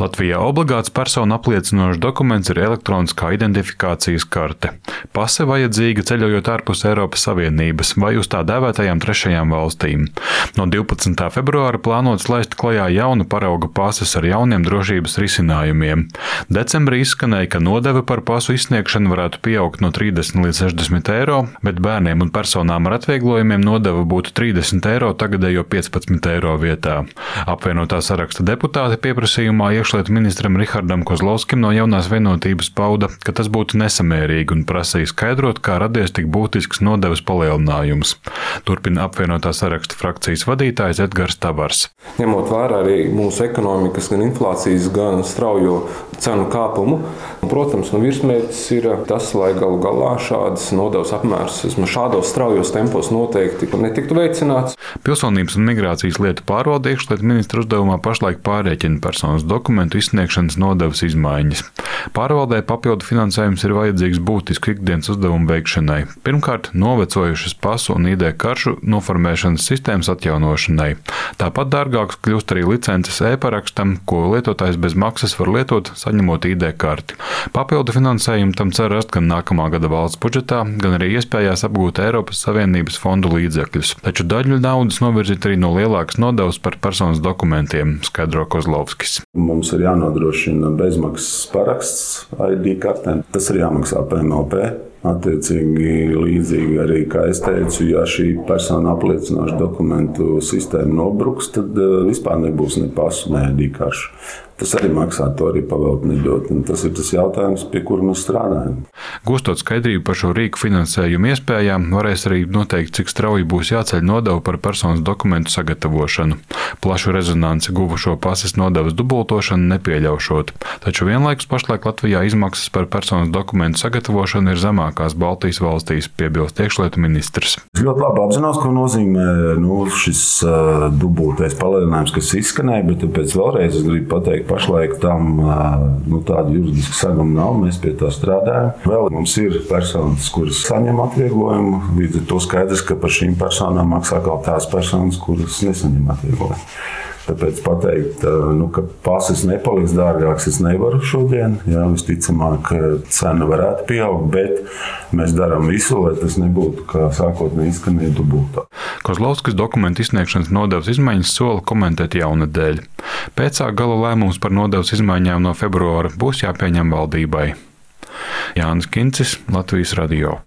Latvijā obligāts personu apliecinošs dokuments ir elektroniskā identifikācijas karte. Pase vajadzīga ceļojot ārpus Eiropas Savienības vai uz tā dēvētajām trešajām valstīm. No 12. februāra plānots laist klajā jaunu parauga pases ar jauniem drošības risinājumiem. Decembrī izskanēja, ka nodeve par pasu izsniegšanu varētu pieaugt no 30 līdz 60 eiro, bet bērniem un personām ar atvieglojumiem nodeva būtu 30 eiro tagadējo 15 eiro vietā. Apvienotā saraksta deputāti pieprasījumā iekšlietu ministram Rihardam Kozlovskim no jaunās vienotības pauda, ka tas būtu nesamērīgi un prasīja skaidrot, kā radies tik būtisks nodevas palielinājums. Turpina apvienotā saraksta frakcijas vadītājs Edgars Tavars. Ņemot vērā arī mūsu ekonomikas, gan inflācijas, gan straujo cenu kāpumu, protams, nu, virsmērķis ir tas, lai galu galā šādas nodevas apmērs šādos straujos tempos noteikti netiktu veicināts. Pilsonības un migrācijas lietu pārvalde iekšlietu ministra uzdevumā pašlaik pārreķina personas dokumentu izsniegšanas nodevas izmaiņas. Pārvaldē papildu finansējums ir vajadzīgs būtisku ikdienas uzdevumu veikšanai. Pirmkārt, novecojušas pasu un ID karšu noformēšanas sistēmas atjaunošanai. Tāpat dārgāks kļūst arī licences e-parakstam, ko lietotājs bez maksas var lietot, saņemot ID karti. Papildu finansējumu tam cer rast gan nākamā gada valsts budžetā, gan arī iespējās apgūt Eiropas Savienības fondu līdzekļus. Taču daļu naudas novirzīt arī no lielākas nodevas par personas dokumentiem, skaidro Kozlovskis. Mums ir jānodrošina bezmaksas paraksts ID kartēm. Tas ir jāmaksā PMLP. Attiecīgi, līdzīgi arī, kā es teicu, ja šī persona apliecinoša dokumentu sistēma nobruks, tad vispār nebūs ne pasu, ne ID karšu. Tas arī maksā, to arī pavēlt nedot. Un tas ir tas jautājums, pie kura mēs strādājam. Gūstot skaidrību par šo rīku finansējumu iespējām, varēs arī noteikt, cik strauji būs jāceļ nodeva par personas dokumentu sagatavošanu. Plašu rezonanci guvušo pases nodevas dubultošanu nepieļaušot, taču vienlaikus pašlaik Latvijā izmaksas par personas dokumentu sagatavošanu ir zemākās Baltijas valstīs, piebilst iekšlietu ministrs. Es ļoti labi apzinos, ko nozīmē nu, šis uh, dubultais palielinājums, kas izskanēja, bet tāpēc vēlreiz es gribu pateikt, pašlaik tam nu, tādu juridisku segumu nav. Mēs pie tā strādājam. Vēl mums ir personas, kuras saņem atvieglojumu. Līdz ar to skaidrs, ka par šīm personām maksā kaut tās personas, kuras nesaņem atvieglojumu. Tāpēc pateikt, nu, ka pases nepaliks dārgāks, es nevaru šodien. Jā, visticamāk, cena varētu pieaugt, bet mēs darām visu, lai tas nebūtu kā sākotnēji izskanēja dubultā. Kozlovskis dokumentu izsniegšanas nodevas izmaiņas sola komentēt jaunadēļ. Pēcāk gala lēmums par nodevas izmaiņām no februāra būs jāpieņem valdībai. Jānis Kincis, Latvijas Radio.